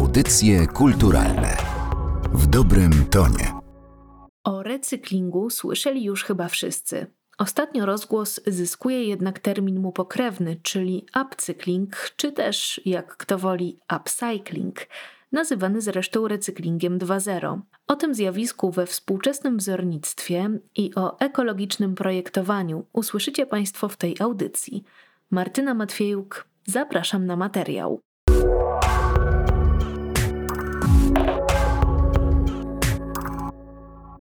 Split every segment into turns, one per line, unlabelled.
Audycje kulturalne w dobrym tonie.
O recyklingu słyszeli już chyba wszyscy. Ostatnio rozgłos zyskuje jednak termin mu pokrewny, czyli upcykling, czy też, jak kto woli, upcycling, nazywany zresztą recyklingiem 2.0. O tym zjawisku we współczesnym wzornictwie i o ekologicznym projektowaniu usłyszycie Państwo w tej audycji. Martyna Matwiejuk, zapraszam na materiał.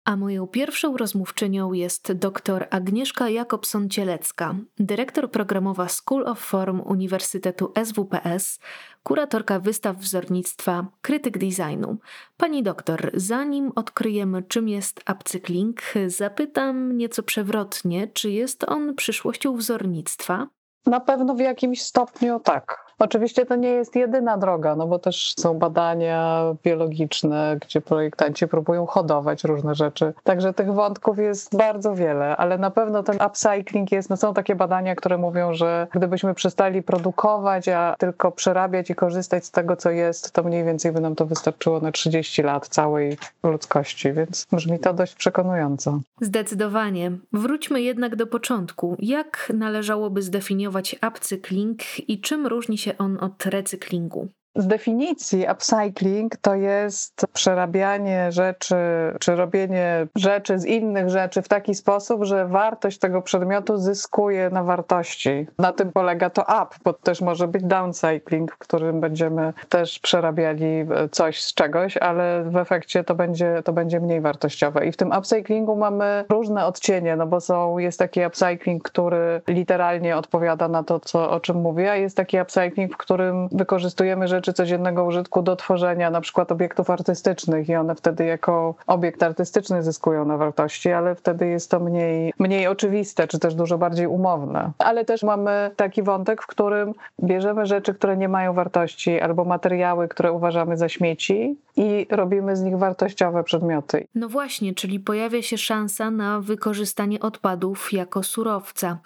A moją pierwszą rozmówczynią jest dr Agnieszka Jakobson-Cielecka, dyrektor programowa School of Form Uniwersytetu SWPS, kuratorka wystaw wzornictwa, krytyk designu. Pani doktor, zanim odkryjemy, czym jest upcykling, zapytam nieco przewrotnie, czy jest on przyszłością wzornictwa?
Na pewno w jakimś stopniu tak. Oczywiście to nie jest jedyna droga, no bo też są badania biologiczne, gdzie projektanci próbują hodować różne rzeczy. Także tych wątków jest bardzo wiele, ale na pewno ten upcycling jest, no są takie badania, które mówią, że gdybyśmy przestali produkować, a tylko przerabiać i korzystać z tego, co jest, to mniej więcej by nam to wystarczyło na 30 lat całej ludzkości, więc brzmi to dość przekonująco.
Zdecydowanie. Wróćmy jednak do początku. Jak należałoby zdefiniować upcycling i czym różni się on od recyklingu?
Z definicji upcycling to jest przerabianie rzeczy, czy robienie rzeczy z innych rzeczy w taki sposób, że wartość tego przedmiotu zyskuje na wartości. Na tym polega to up, bo też może być downcycling, w którym będziemy też przerabiali coś z czegoś, ale w efekcie to będzie, to będzie mniej wartościowe. I w tym upcyclingu mamy różne odcienie, no bo są, jest taki upcycling, który literalnie odpowiada na to, co, o czym mówię, a jest taki upcycling, w którym wykorzystujemy rzeczy rzeczy codziennego użytku do tworzenia na przykład obiektów artystycznych i one wtedy jako obiekt artystyczny zyskują na wartości, ale wtedy jest to mniej, mniej oczywiste, czy też dużo bardziej umowne. Ale też mamy taki wątek, w którym bierzemy rzeczy, które nie mają wartości albo materiały, które uważamy za śmieci i robimy z nich wartościowe przedmioty.
No właśnie, czyli pojawia się szansa na wykorzystanie odpadów jako surowca.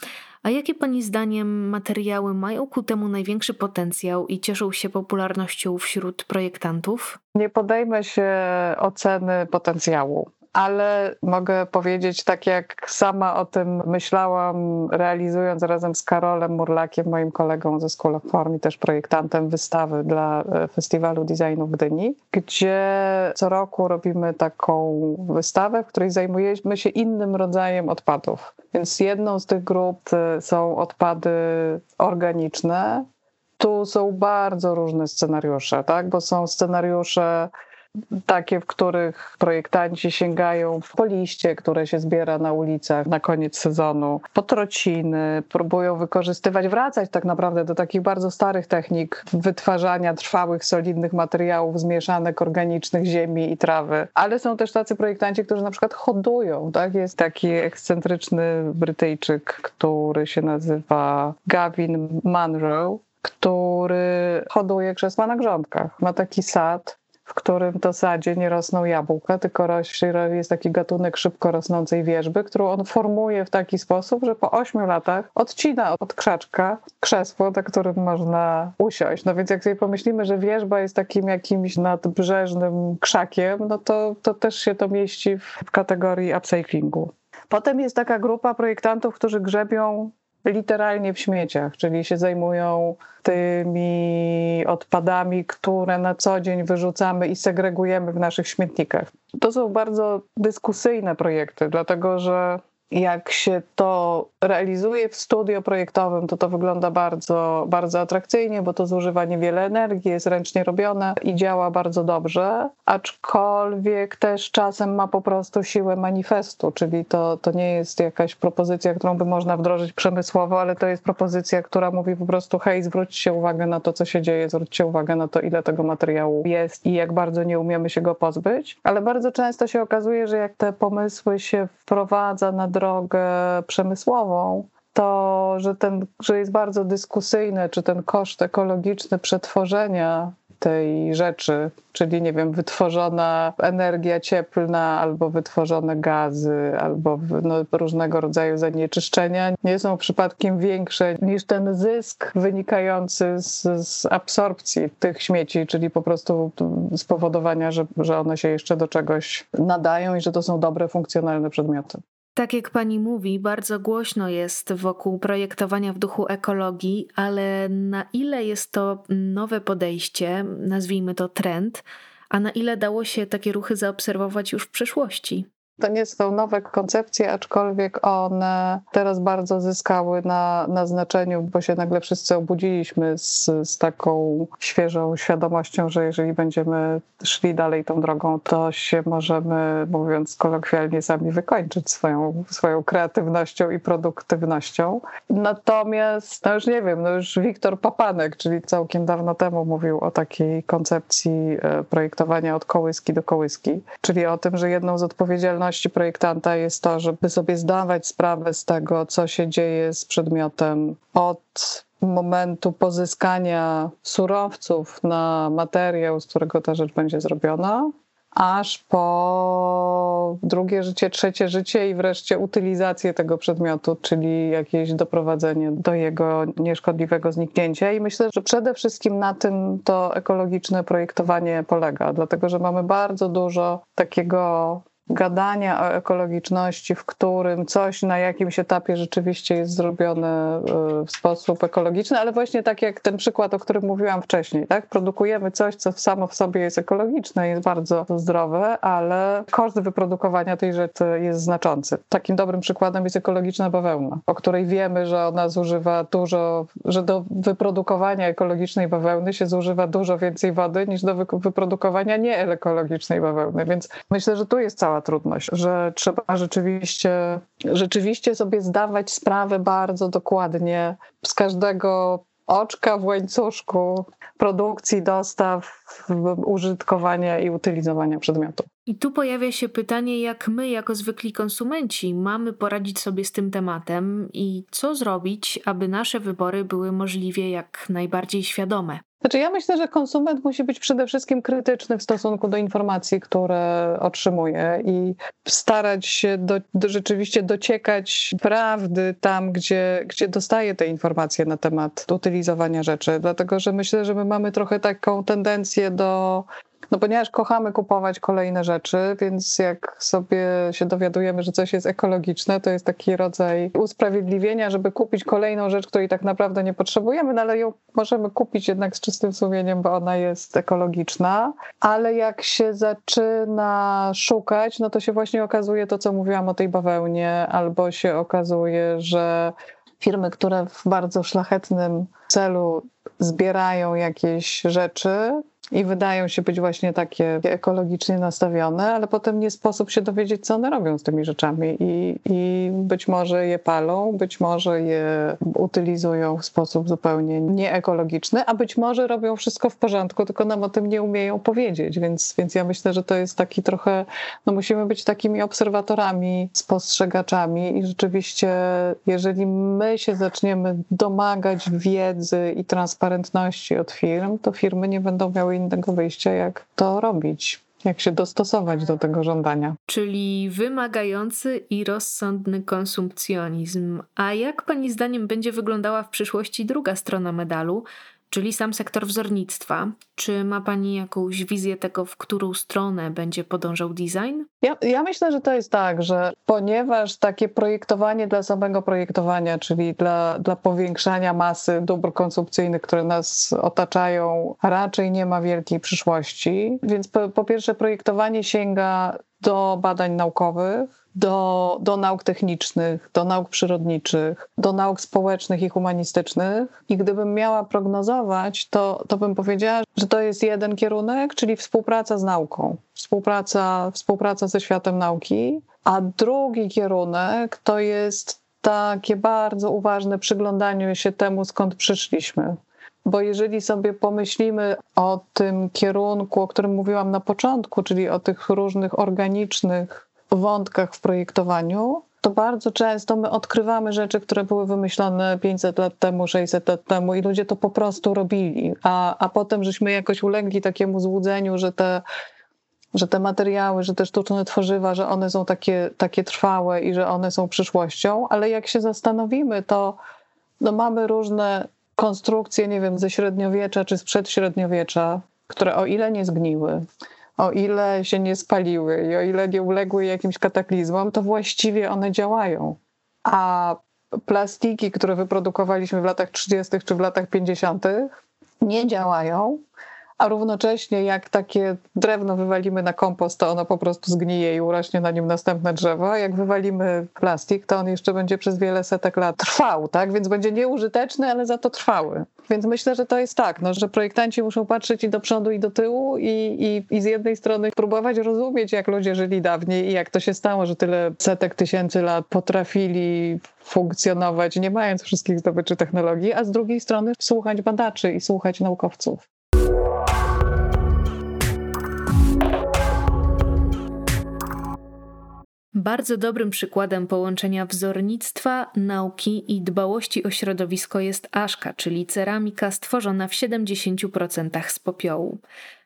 A jakie Pani zdaniem materiały mają ku temu największy potencjał i cieszą się popularnością wśród projektantów?
Nie podejmę się oceny potencjału ale mogę powiedzieć, tak jak sama o tym myślałam, realizując razem z Karolem Murlakiem, moim kolegą ze School of Form i też projektantem wystawy dla e, Festiwalu Designu w Gdyni, gdzie co roku robimy taką wystawę, w której zajmujemy się innym rodzajem odpadów. Więc jedną z tych grup e, są odpady organiczne. Tu są bardzo różne scenariusze, tak? bo są scenariusze takie, w których projektanci sięgają po liście, które się zbiera na ulicach na koniec sezonu, po trociny, próbują wykorzystywać, wracać tak naprawdę do takich bardzo starych technik wytwarzania trwałych, solidnych materiałów zmieszanek organicznych ziemi i trawy. Ale są też tacy projektanci, którzy na przykład hodują. Tak? Jest taki ekscentryczny Brytyjczyk, który się nazywa Gavin Munro, który hoduje krzesła na grządkach. Ma taki sad, w którym to sadzie nie rosną jabłka, tylko jest taki gatunek szybko rosnącej wierzby, którą on formuje w taki sposób, że po ośmiu latach odcina od krzaczka krzesło, na którym można usiąść. No więc jak sobie pomyślimy, że wierzba jest takim jakimś nadbrzeżnym krzakiem, no to, to też się to mieści w kategorii upcyclingu. Potem jest taka grupa projektantów, którzy grzebią literalnie w śmieciach, czyli się zajmują tymi odpadami, które na co dzień wyrzucamy i segregujemy w naszych śmietnikach. To są bardzo dyskusyjne projekty, dlatego że jak się to realizuje w studio projektowym, to to wygląda bardzo, bardzo atrakcyjnie, bo to zużywa niewiele energii, jest ręcznie robione i działa bardzo dobrze, aczkolwiek też czasem ma po prostu siłę manifestu, czyli to, to nie jest jakaś propozycja, którą by można wdrożyć przemysłowo, ale to jest propozycja, która mówi po prostu hej, zwróćcie uwagę na to, co się dzieje, zwróćcie uwagę na to, ile tego materiału jest i jak bardzo nie umiemy się go pozbyć, ale bardzo często się okazuje, że jak te pomysły się wprowadza na drogę przemysłową, to że, ten, że jest bardzo dyskusyjne, czy ten koszt ekologiczny przetworzenia tej rzeczy, czyli nie wiem, wytworzona energia cieplna, albo wytworzone gazy, albo no, różnego rodzaju zanieczyszczenia, nie są przypadkiem większe niż ten zysk wynikający z, z absorpcji tych śmieci, czyli po prostu spowodowania, że, że one się jeszcze do czegoś nadają i że to są dobre, funkcjonalne przedmioty.
Tak jak pani mówi, bardzo głośno jest wokół projektowania w duchu ekologii, ale na ile jest to nowe podejście, nazwijmy to trend, a na ile dało się takie ruchy zaobserwować już w przeszłości?
To nie są nowe koncepcje, aczkolwiek one teraz bardzo zyskały na, na znaczeniu, bo się nagle wszyscy obudziliśmy z, z taką świeżą świadomością, że jeżeli będziemy szli dalej tą drogą, to się możemy, mówiąc kolokwialnie, sami wykończyć swoją, swoją kreatywnością i produktywnością. Natomiast, no już nie wiem, no już Wiktor Papanek, czyli całkiem dawno temu mówił o takiej koncepcji e, projektowania od kołyski do kołyski, czyli o tym, że jedną z odpowiedzialności odpowiedzialności projektanta jest to, żeby sobie zdawać sprawę z tego, co się dzieje z przedmiotem od momentu pozyskania surowców na materiał, z którego ta rzecz będzie zrobiona, aż po drugie życie, trzecie życie i wreszcie utylizację tego przedmiotu, czyli jakieś doprowadzenie do jego nieszkodliwego zniknięcia. I myślę, że przede wszystkim na tym to ekologiczne projektowanie polega, dlatego że mamy bardzo dużo takiego gadania o ekologiczności, w którym coś na jakimś etapie rzeczywiście jest zrobione y, w sposób ekologiczny, ale właśnie tak jak ten przykład, o którym mówiłam wcześniej, tak? Produkujemy coś, co samo w sobie jest ekologiczne, jest bardzo zdrowe, ale koszt wyprodukowania tej rzeczy jest znaczący. Takim dobrym przykładem jest ekologiczna bawełna, o której wiemy, że ona zużywa dużo, że do wyprodukowania ekologicznej bawełny się zużywa dużo więcej wody niż do wyprodukowania nieekologicznej bawełny, więc myślę, że tu jest cała trudność, że trzeba rzeczywiście, rzeczywiście sobie zdawać sprawę bardzo dokładnie z każdego oczka w łańcuszku produkcji, dostaw, użytkowania i utylizowania przedmiotu.
I tu pojawia się pytanie, jak my, jako zwykli konsumenci, mamy poradzić sobie z tym tematem i co zrobić, aby nasze wybory były możliwie jak najbardziej świadome.
Znaczy, ja myślę, że konsument musi być przede wszystkim krytyczny w stosunku do informacji, które otrzymuje i starać się do, do rzeczywiście dociekać prawdy tam, gdzie, gdzie dostaje te informacje na temat utylizowania rzeczy. Dlatego, że myślę, że my mamy trochę taką tendencję do no ponieważ kochamy kupować kolejne rzeczy, więc jak sobie się dowiadujemy, że coś jest ekologiczne, to jest taki rodzaj usprawiedliwienia, żeby kupić kolejną rzecz, której tak naprawdę nie potrzebujemy, no ale ją możemy kupić jednak z czystym sumieniem, bo ona jest ekologiczna. Ale jak się zaczyna szukać, no to się właśnie okazuje to, co mówiłam o tej bawełnie, albo się okazuje, że firmy, które w bardzo szlachetnym celu zbierają jakieś rzeczy, i wydają się być właśnie takie ekologicznie nastawione, ale potem nie sposób się dowiedzieć, co one robią z tymi rzeczami. I, i być może je palą, być może je utylizują w sposób zupełnie nieekologiczny, a być może robią wszystko w porządku, tylko nam o tym nie umieją powiedzieć, więc, więc ja myślę, że to jest taki trochę, no musimy być takimi obserwatorami, spostrzegaczami i rzeczywiście, jeżeli my się zaczniemy domagać wiedzy i transparentności od firm, to firmy nie będą miały innego wyjścia, jak to robić. Jak się dostosować do tego żądania.
Czyli wymagający i rozsądny konsumpcjonizm. A jak Pani zdaniem będzie wyglądała w przyszłości druga strona medalu, czyli sam sektor wzornictwa. Czy ma Pani jakąś wizję tego, w którą stronę będzie podążał design?
Ja, ja, myślę, że to jest tak, że ponieważ takie projektowanie dla samego projektowania, czyli dla, dla powiększania masy dóbr konsumpcyjnych, które nas otaczają, raczej nie ma wielkiej przyszłości. Więc po, po pierwsze, projektowanie sięga do badań naukowych, do, do nauk technicznych, do nauk przyrodniczych, do nauk społecznych i humanistycznych. I gdybym miała prognozować, to, to bym powiedziała, że to jest jeden kierunek, czyli współpraca z nauką, współpraca, współpraca ze światem nauki. A drugi kierunek to jest takie bardzo uważne przyglądanie się temu, skąd przyszliśmy. Bo jeżeli sobie pomyślimy o tym kierunku, o którym mówiłam na początku, czyli o tych różnych organicznych wątkach w projektowaniu, to bardzo często my odkrywamy rzeczy, które były wymyślone 500 lat temu, 600 lat temu i ludzie to po prostu robili, a, a potem żeśmy jakoś ulegli takiemu złudzeniu, że te że te materiały, że te sztuczne tworzywa, że one są takie, takie trwałe i że one są przyszłością, ale jak się zastanowimy, to no mamy różne konstrukcje, nie wiem, ze średniowiecza czy sprzed średniowiecza, które o ile nie zgniły, o ile się nie spaliły i o ile nie uległy jakimś kataklizmom, to właściwie one działają. A plastiki, które wyprodukowaliśmy w latach 30. czy w latach 50., nie działają, a równocześnie jak takie drewno wywalimy na kompost, to ono po prostu zgnije i urośnie na nim następne drzewo. Jak wywalimy plastik, to on jeszcze będzie przez wiele setek lat trwał, tak? Więc będzie nieużyteczny, ale za to trwały. Więc myślę, że to jest tak, no, że projektanci muszą patrzeć i do przodu, i do tyłu i, i, i z jednej strony próbować rozumieć, jak ludzie żyli dawniej i jak to się stało, że tyle setek tysięcy lat potrafili funkcjonować, nie mając wszystkich zdobyczy technologii, a z drugiej strony słuchać badaczy i słuchać naukowców.
Bardzo dobrym przykładem połączenia wzornictwa, nauki i dbałości o środowisko jest aszka, czyli ceramika stworzona w 70% z popiołu.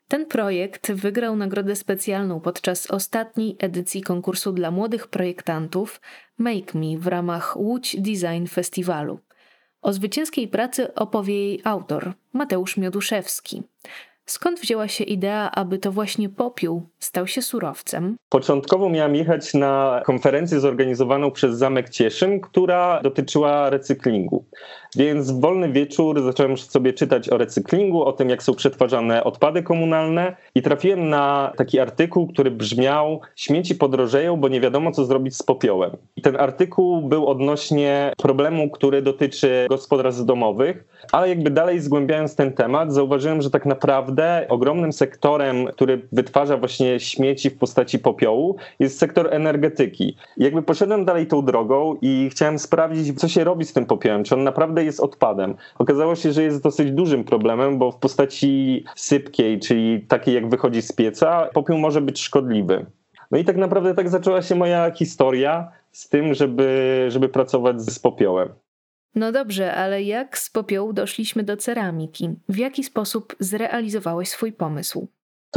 Ten projekt wygrał nagrodę specjalną podczas ostatniej edycji konkursu dla młodych projektantów Make Me w ramach Łódź Design Festiwalu. O zwycięskiej pracy opowie jej autor, Mateusz Mioduszewski. Skąd wzięła się idea, aby to właśnie popiół stał się surowcem?
Początkowo miałem jechać na konferencję zorganizowaną przez Zamek Cieszyn, która dotyczyła recyklingu. Więc w wolny wieczór zacząłem sobie czytać o recyklingu, o tym, jak są przetwarzane odpady komunalne i trafiłem na taki artykuł, który brzmiał śmieci podrożeją, bo nie wiadomo, co zrobić z popiołem. I ten artykuł był odnośnie problemu, który dotyczy gospodarstw domowych, ale jakby dalej zgłębiając ten temat, zauważyłem, że tak naprawdę ogromnym sektorem, który wytwarza właśnie śmieci w postaci popiołu, jest sektor energetyki. I jakby poszedłem dalej tą drogą i chciałem sprawdzić, co się robi z tym popiołem, czy on naprawdę jest odpadem. Okazało się, że jest dosyć dużym problemem, bo w postaci sypkiej, czyli takiej jak wychodzi z pieca, popiół może być szkodliwy. No i tak naprawdę tak zaczęła się moja historia z tym, żeby, żeby pracować z popiołem.
No dobrze, ale jak z popiołu doszliśmy do ceramiki? W jaki sposób zrealizowałeś swój pomysł?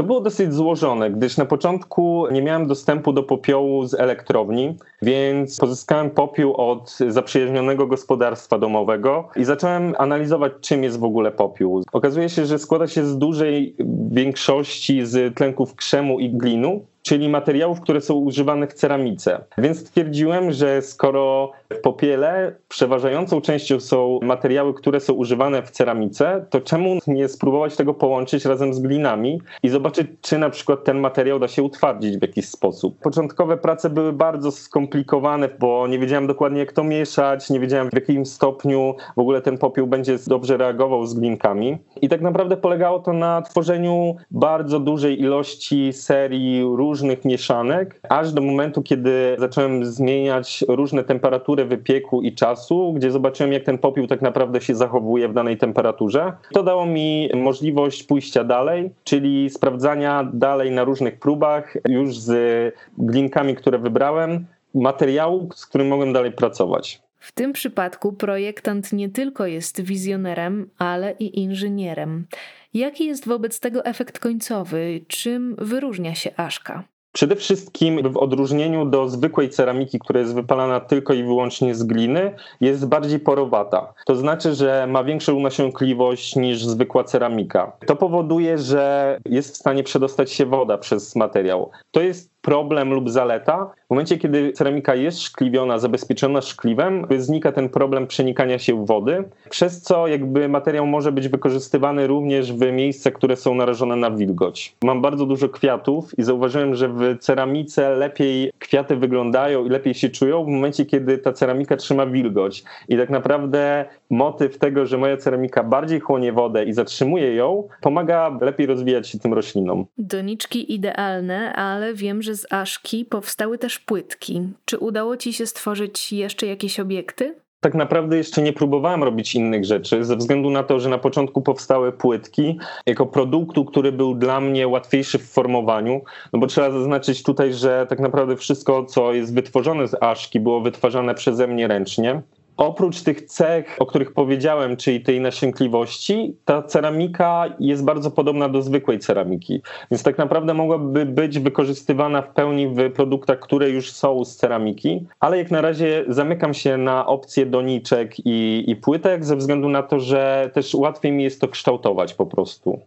To było dosyć złożone, gdyż na początku nie miałem dostępu do popiołu z elektrowni, więc pozyskałem popiół od zaprzyjaźnionego gospodarstwa domowego i zacząłem analizować, czym jest w ogóle popiół. Okazuje się, że składa się z dużej większości z tlenków krzemu i glinu, czyli materiałów, które są używane w ceramice. Więc stwierdziłem, że skoro w popiele przeważającą częścią są materiały, które są używane w ceramice, to czemu nie spróbować tego połączyć razem z glinami i zobaczyć, czy na przykład ten materiał da się utwardzić w jakiś sposób. Początkowe prace były bardzo skomplikowane, bo nie wiedziałem dokładnie, jak to mieszać, nie wiedziałem w jakim stopniu w ogóle ten popiół będzie dobrze reagował z glinkami. I tak naprawdę polegało to na tworzeniu bardzo dużej ilości serii różnych mieszanek, aż do momentu, kiedy zacząłem zmieniać różne temperatury wypieku i czasu, gdzie zobaczyłem, jak ten popiół tak naprawdę się zachowuje w danej temperaturze. To dało mi możliwość pójścia dalej, czyli sprawdzania dalej na różnych próbach, już z glinkami, które wybrałem, materiału, z którym mogłem dalej pracować.
W tym przypadku projektant nie tylko jest wizjonerem, ale i inżynierem. Jaki jest wobec tego efekt końcowy? Czym wyróżnia się Aszka?
Przede wszystkim w odróżnieniu do zwykłej ceramiki, która jest wypalana tylko i wyłącznie z gliny, jest bardziej porowata. To znaczy, że ma większą nasiąkliwość niż zwykła ceramika. To powoduje, że jest w stanie przedostać się woda przez materiał. To jest problem lub zaleta. W momencie, kiedy ceramika jest szkliwiona, zabezpieczona szkliwem, znika ten problem przenikania się wody, przez co jakby materiał może być wykorzystywany również w miejscach, które są narażone na wilgoć. Mam bardzo dużo kwiatów i zauważyłem, że w ceramice lepiej kwiaty wyglądają i lepiej się czują w momencie, kiedy ta ceramika trzyma wilgoć. I tak naprawdę motyw tego, że moja ceramika bardziej chłonie wodę i zatrzymuje ją, pomaga lepiej rozwijać się tym roślinom.
Doniczki idealne, ale wiem, że z aszki powstały też płytki. Czy udało ci się stworzyć jeszcze jakieś obiekty?
Tak naprawdę jeszcze nie próbowałem robić innych rzeczy, ze względu na to, że na początku powstały płytki jako produktu, który był dla mnie łatwiejszy w formowaniu. No bo trzeba zaznaczyć tutaj, że tak naprawdę wszystko, co jest wytworzone z aszki, było wytwarzane przeze mnie ręcznie. Oprócz tych cech, o których powiedziałem, czyli tej nasiękliwości, ta ceramika jest bardzo podobna do zwykłej ceramiki. Więc tak naprawdę mogłaby być wykorzystywana w pełni w produktach, które już są z ceramiki, ale jak na razie zamykam się na opcję doniczek i, i płytek, ze względu na to, że też łatwiej mi jest to kształtować po prostu.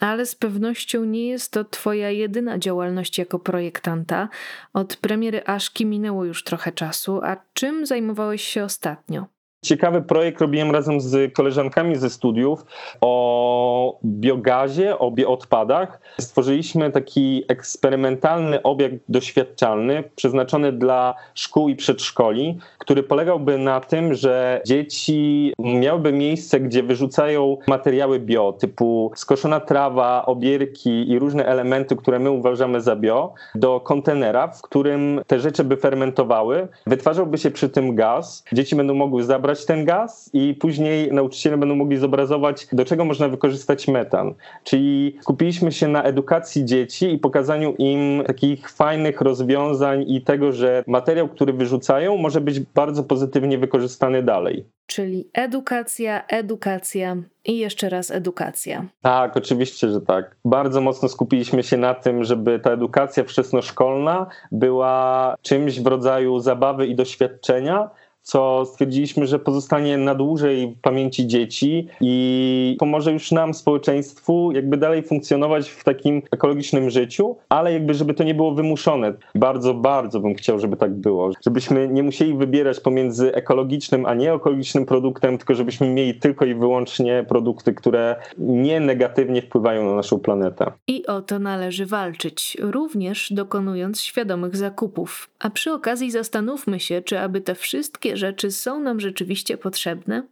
Ale z pewnością nie jest to Twoja jedyna działalność jako projektanta. Od premiery Aszki minęło już trochę czasu, a czym zajmowałeś się ostatnio?
Ciekawy projekt robiłem razem z koleżankami ze studiów o biogazie, o bioodpadach. Stworzyliśmy taki eksperymentalny obiekt doświadczalny przeznaczony dla szkół i przedszkoli, który polegałby na tym, że dzieci miałyby miejsce, gdzie wyrzucają materiały bio, typu skoszona trawa, obierki i różne elementy, które my uważamy za bio, do kontenera, w którym te rzeczy by fermentowały. Wytwarzałby się przy tym gaz. Dzieci będą mogły zabrać ten gaz i później nauczyciele będą mogli zobrazować, do czego można wykorzystać metan. Czyli skupiliśmy się na edukacji dzieci i pokazaniu im takich fajnych rozwiązań i tego, że materiał, który wyrzucają, może być bardzo pozytywnie wykorzystany dalej.
Czyli edukacja, edukacja i jeszcze raz edukacja.
Tak, oczywiście, że tak. Bardzo mocno skupiliśmy się na tym, żeby ta edukacja wczesnoszkolna była czymś w rodzaju zabawy i doświadczenia, co stwierdziliśmy, że pozostanie na dłużej w pamięci dzieci i pomoże już nam, społeczeństwu, jakby dalej funkcjonować w takim ekologicznym życiu, ale jakby, żeby to nie było wymuszone. Bardzo, bardzo bym chciał, żeby tak było. Żebyśmy nie musieli wybierać pomiędzy ekologicznym, a nie ekologicznym produktem, tylko żebyśmy mieli tylko i wyłącznie produkty, które nie negatywnie wpływają na naszą planetę.
I o to należy walczyć, również dokonując świadomych zakupów. A przy okazji zastanówmy się, czy aby te wszystkie rzeczy są nam rzeczywiście potrzebne?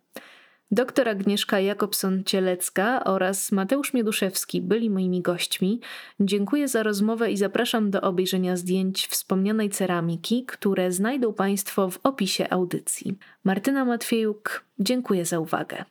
Doktor Agnieszka Jakobson-Cielecka oraz Mateusz Mieduszewski byli moimi gośćmi. Dziękuję za rozmowę i zapraszam do obejrzenia zdjęć wspomnianej ceramiki, które znajdą Państwo w opisie audycji. Martyna Matwiejuk, dziękuję za uwagę.